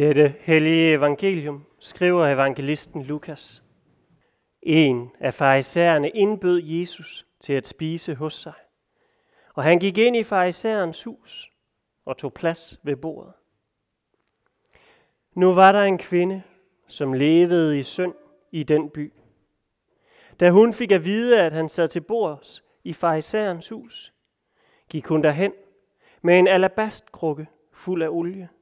dette hellige evangelium skriver evangelisten Lukas. En af farisæerne indbød Jesus til at spise hos sig. Og han gik ind i farisæerens hus og tog plads ved bordet. Nu var der en kvinde, som levede i synd i den by. Da hun fik at vide, at han sad til bords i farisæerens hus, gik hun derhen med en alabastkrukke fuld af olie –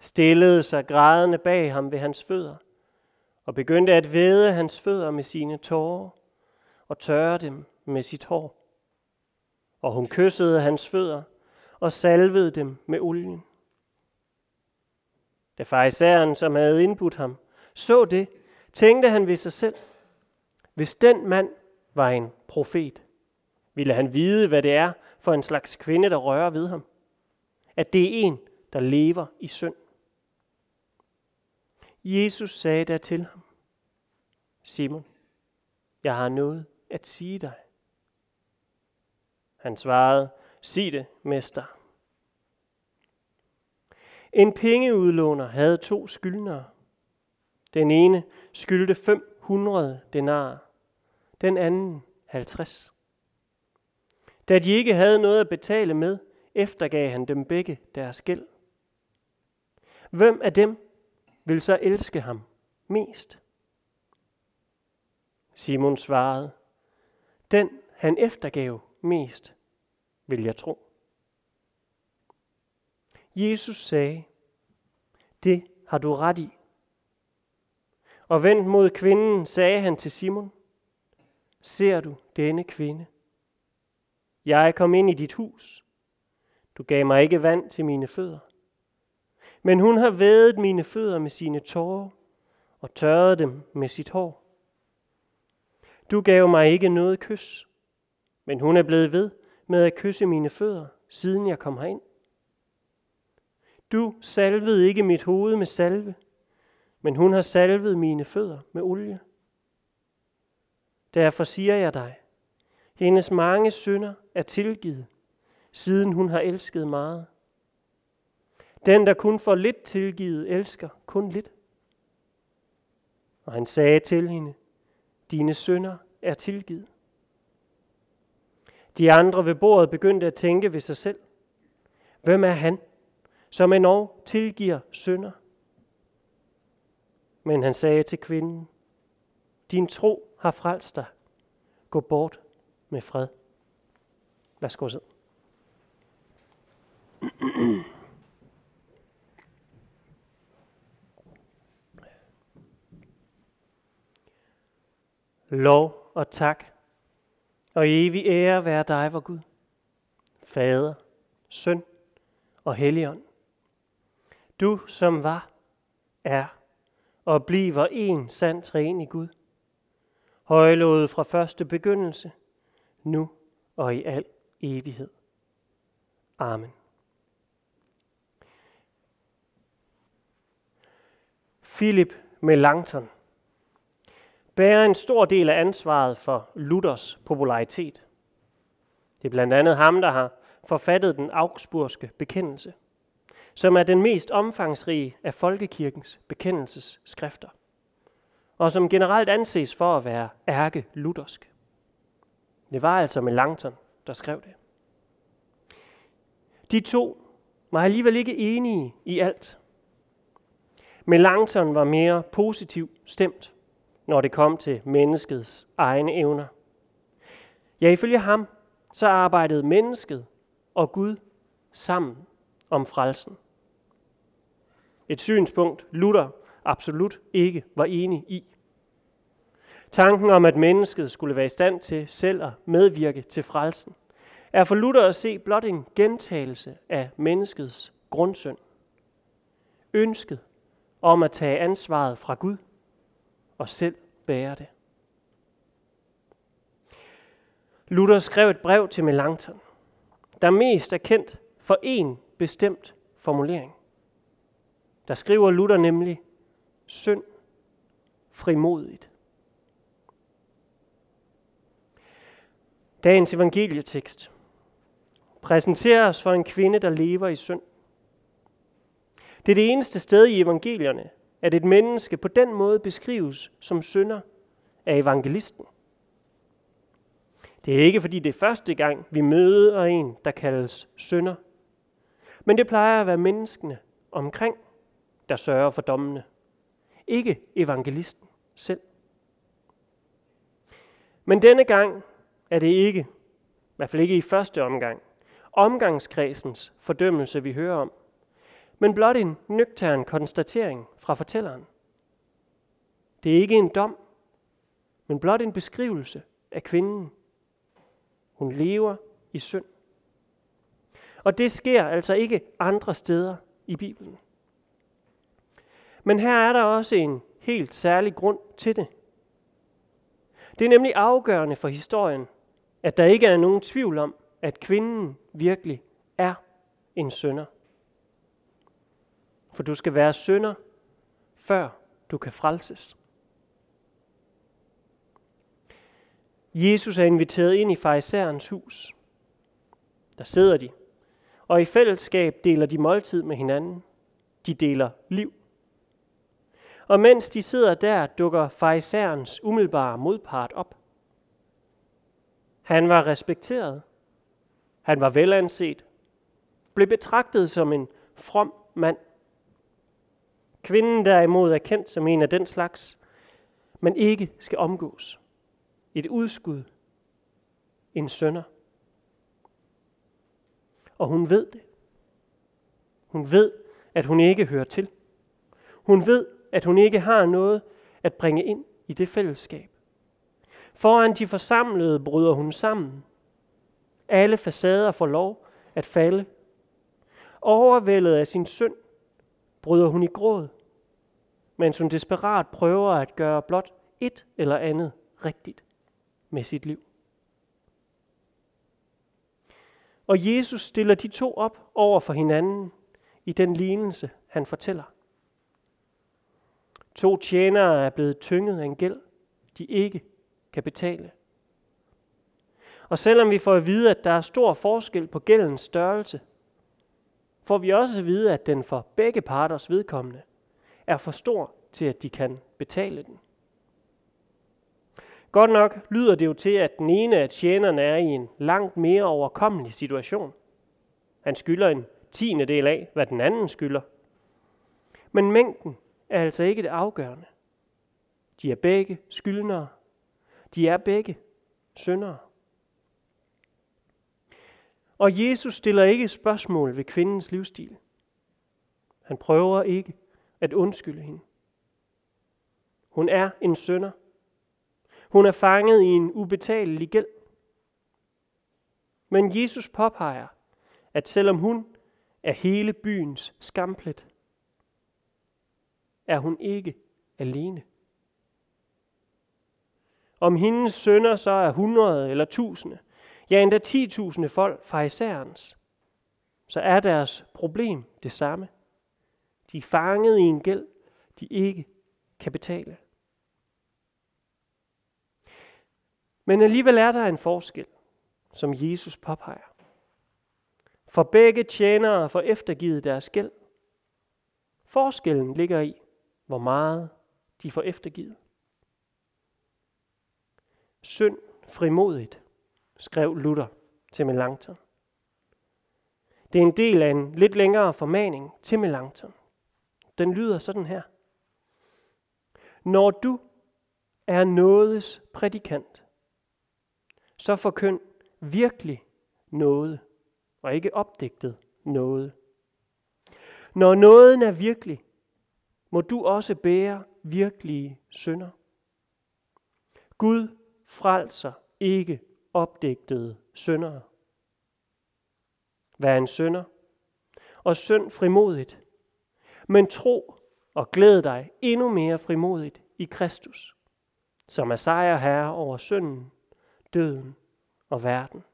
stillede sig grædende bag ham ved hans fødder, og begyndte at væde hans fødder med sine tårer, og tørre dem med sit hår. Og hun kyssede hans fødder, og salvede dem med olien. Da farisæeren, som havde indbudt ham, så det, tænkte han ved sig selv, hvis den mand var en profet, ville han vide, hvad det er for en slags kvinde, der rører ved ham. At det er en, der lever i synd. Jesus sagde der til ham, Simon, jeg har noget at sige dig. Han svarede, sig det, mester. En pengeudlåner havde to skyldnere. Den ene skyldte 500 denar, den anden 50. Da de ikke havde noget at betale med, eftergav han dem begge deres gæld. Hvem af dem vil så elske ham mest? Simon svarede, den han eftergav mest, vil jeg tro. Jesus sagde, det har du ret i. Og vendt mod kvinden sagde han til Simon, ser du denne kvinde? Jeg kom ind i dit hus. Du gav mig ikke vand til mine fødder. Men hun har vædet mine fødder med sine tårer og tørret dem med sit hår. Du gav mig ikke noget kys, men hun er blevet ved med at kysse mine fødder, siden jeg kom herind. Du salvede ikke mit hoved med salve, men hun har salvet mine fødder med olie. Derfor siger jeg dig, hendes mange synder er tilgivet, siden hun har elsket meget. Den, der kun får lidt tilgivet, elsker kun lidt. Og han sagde til hende, dine sønder er tilgivet. De andre ved bordet begyndte at tænke ved sig selv. Hvem er han, som endnu tilgiver sønder? Men han sagde til kvinden, din tro har frelst dig. Gå bort med fred. Værsgo så. Lov og tak og evig ære være dig, vor Gud, Fader, Søn og Helligånd. Du, som var, er og bliver en sand træen i Gud, højlået fra første begyndelse, nu og i al evighed. Amen. Philip Melanchthon bærer en stor del af ansvaret for Luthers popularitet. Det er blandt andet ham, der har forfattet den augsburgske bekendelse, som er den mest omfangsrige af folkekirkens bekendelsesskrifter, og som generelt anses for at være ærke-luthersk. Det var altså Melanchthon, der skrev det. De to var alligevel ikke enige i alt. Melanchthon var mere positiv stemt når det kom til menneskets egne evner. Ja, ifølge ham, så arbejdede mennesket og Gud sammen om frelsen. Et synspunkt, Luther absolut ikke var enig i. Tanken om, at mennesket skulle være i stand til selv at medvirke til frelsen, er for Luther at se blot en gentagelse af menneskets grundsøn. Ønsket om at tage ansvaret fra Gud – og selv bære det. Luther skrev et brev til Melanchthon, der mest er kendt for en bestemt formulering. Der skriver Luther nemlig, synd frimodigt. Dagens evangelietekst præsenterer os for en kvinde, der lever i synd. Det er det eneste sted i evangelierne, at et menneske på den måde beskrives som synder af evangelisten. Det er ikke, fordi det er første gang, vi møder en, der kaldes synder. Men det plejer at være menneskene omkring, der sørger for dommene. Ikke evangelisten selv. Men denne gang er det ikke, i hvert fald ikke i første omgang, omgangskredsens fordømmelse, vi hører om, men blot en nøgtern konstatering fra fortælleren. Det er ikke en dom, men blot en beskrivelse af kvinden. Hun lever i synd. Og det sker altså ikke andre steder i Bibelen. Men her er der også en helt særlig grund til det. Det er nemlig afgørende for historien, at der ikke er nogen tvivl om, at kvinden virkelig er en sønder. For du skal være synder, før du kan frelses. Jesus er inviteret ind i farisæerens hus. Der sidder de, og i fællesskab deler de måltid med hinanden. De deler liv. Og mens de sidder der, dukker farisæerens umiddelbare modpart op. Han var respekteret. Han var velanset. Blev betragtet som en from mand. Kvinden derimod er kendt som en af den slags, man ikke skal omgås. Et udskud. En sønder. Og hun ved det. Hun ved, at hun ikke hører til. Hun ved, at hun ikke har noget at bringe ind i det fællesskab. Foran de forsamlede bryder hun sammen. Alle facader får lov at falde. Overvældet af sin synd bryder hun i gråd, mens hun desperat prøver at gøre blot et eller andet rigtigt med sit liv. Og Jesus stiller de to op over for hinanden i den lignelse, han fortæller. To tjenere er blevet tynget af en gæld, de ikke kan betale. Og selvom vi får at vide, at der er stor forskel på gældens størrelse, får vi også at vide, at den for begge parters vedkommende er for stor til, at de kan betale den. Godt nok lyder det jo til, at den ene af tjenerne er i en langt mere overkommelig situation. Han skylder en tiende del af, hvad den anden skylder. Men mængden er altså ikke det afgørende. De er begge skyldnere. De er begge syndere. Og Jesus stiller ikke spørgsmål ved kvindens livsstil. Han prøver ikke at undskylde hende. Hun er en sønder. Hun er fanget i en ubetalelig gæld. Men Jesus påpeger, at selvom hun er hele byens skamplet, er hun ikke alene. Om hendes sønder så er hundrede eller tusinde, ja endda 10.000 folk fra isærens, så er deres problem det samme. De er fanget i en gæld, de ikke kan betale. Men alligevel er der en forskel, som Jesus påpeger. For begge tjenere får eftergivet deres gæld. Forskellen ligger i, hvor meget de får eftergivet. Synd frimodigt, skrev Luther til Melanchthon. Det er en del af en lidt længere formaning til Melanchthon. Den lyder sådan her. Når du er nådes prædikant, så forkynd virkelig noget, og ikke opdigtet noget. Når nåden er virkelig, må du også bære virkelige synder. Gud frelser ikke opdigtede syndere. Vær en synder, og synd frimodigt, men tro og glæd dig endnu mere frimodigt i Kristus, som er sejr herre over synden, døden og verden.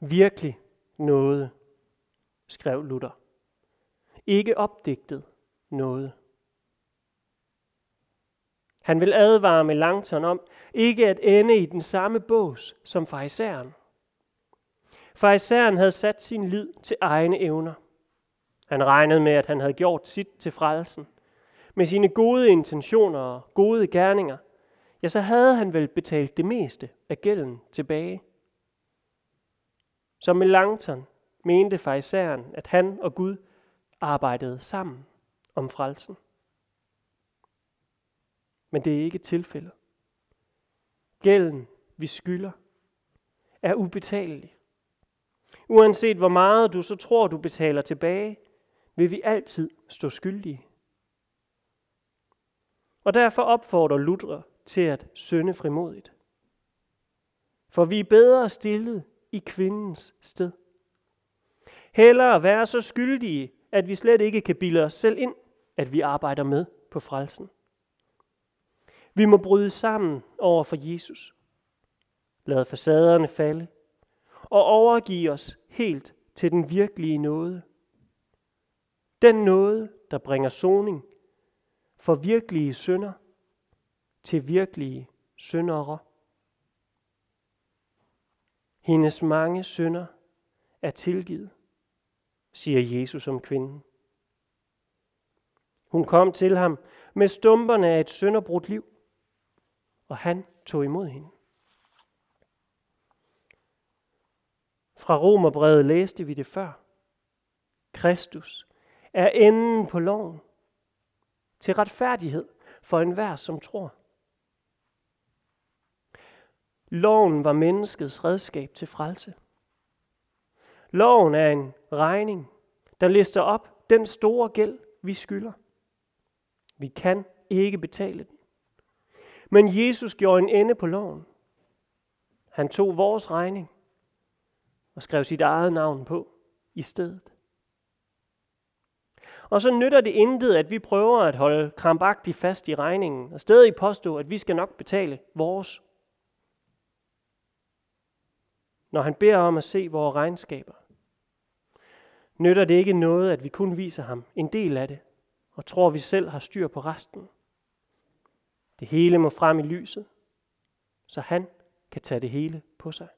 Virkelig noget, skrev Luther. Ikke opdigtet noget. Han vil advare med Langton om ikke at ende i den samme bås som farisæeren. Farisæeren havde sat sin lid til egne evner. Han regnede med, at han havde gjort sit til frelsen. Med sine gode intentioner og gode gerninger, ja, så havde han vel betalt det meste af gælden tilbage. Som Melanchthon mente farisæeren, at han og Gud arbejdede sammen om frelsen. Men det er ikke tilfældet. Gælden, vi skylder, er ubetalelig. Uanset hvor meget du så tror, du betaler tilbage, vil vi altid stå skyldige. Og derfor opfordrer Luther til at sønde frimodigt. For vi er bedre stillet i kvindens sted. Hellere være så skyldige, at vi slet ikke kan bilde os selv ind, at vi arbejder med på frelsen. Vi må bryde sammen over for Jesus. Lade facaderne falde og overgive os helt til den virkelige nåde. Den nåde, der bringer soning for virkelige synder til virkelige syndere. Hendes mange synder er tilgivet, siger Jesus om kvinden. Hun kom til ham med stumperne af et sønderbrudt liv, og han tog imod hende. Fra Romerbrevet læste vi det før. Kristus er enden på loven til retfærdighed for enhver, som tror. Loven var menneskets redskab til frelse. Loven er en regning, der lister op den store gæld, vi skylder. Vi kan ikke betale den. Men Jesus gjorde en ende på loven. Han tog vores regning og skrev sit eget navn på i stedet. Og så nytter det intet, at vi prøver at holde krampagtigt fast i regningen, og stadig påstå, at vi skal nok betale vores. Når han beder om at se vores regnskaber, nytter det ikke noget, at vi kun viser ham en del af det, og tror, vi selv har styr på resten. Det hele må frem i lyset, så han kan tage det hele på sig.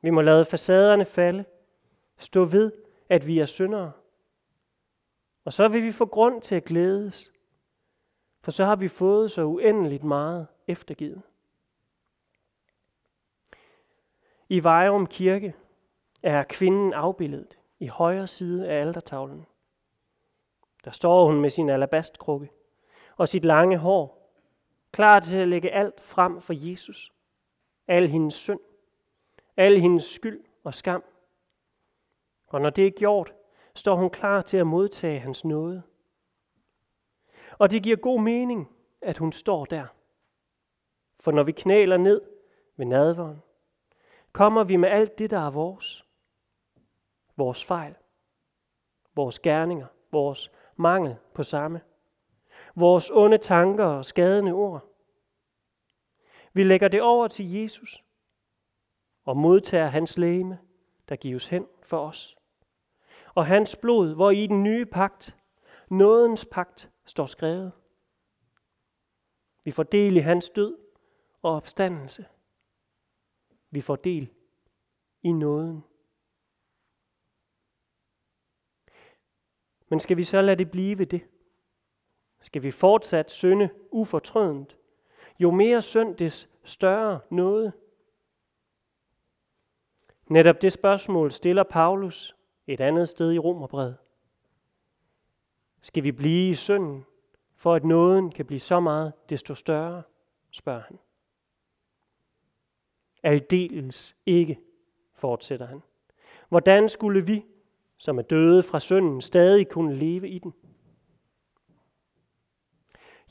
Vi må lade facaderne falde, stå ved, at vi er syndere. Og så vil vi få grund til at glædes, for så har vi fået så uendeligt meget eftergivet. I Vejrum Kirke er kvinden afbildet i højre side af altertavlen. Der står hun med sin alabastkrukke og sit lange hår, klar til at lægge alt frem for Jesus. Al hendes synd, al hendes skyld og skam. Og når det er gjort, står hun klar til at modtage hans nåde. Og det giver god mening, at hun står der. For når vi knæler ned ved nadveren, kommer vi med alt det, der er vores. Vores fejl, vores gerninger, vores mangel på samme, vores onde tanker og skadende ord. Vi lægger det over til Jesus og modtager hans læme, der gives hen for os. Og hans blod, hvor i den nye pagt, nådens pagt, står skrevet. Vi får del i hans død og opstandelse. Vi får del i nåden. Men skal vi så lade det blive ved det? Skal vi fortsat synde ufortrødent? Jo mere synd, des større noget. Netop det spørgsmål stiller Paulus et andet sted i Romerbrevet. Skal vi blive i synden, for at nåden kan blive så meget desto større, spørger han. Aldeles ikke, fortsætter han. Hvordan skulle vi, som er døde fra synden, stadig kunne leve i den?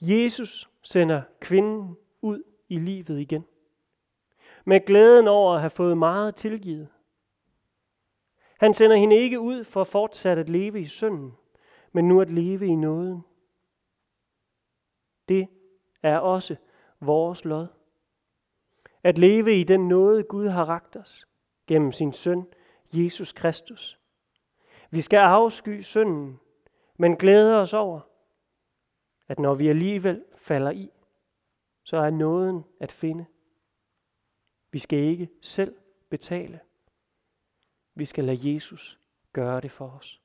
Jesus sender kvinden ud i livet igen. Med glæden over at have fået meget tilgivet. Han sender hende ikke ud for fortsat at leve i synden, men nu at leve i nåden. Det er også vores lod. At leve i den nåde, Gud har ragt os gennem sin søn, Jesus Kristus. Vi skal afsky synden, men glæde os over, at når vi alligevel falder i, så er nåden at finde. Vi skal ikke selv betale. Vi skal lade Jesus gøre det for os.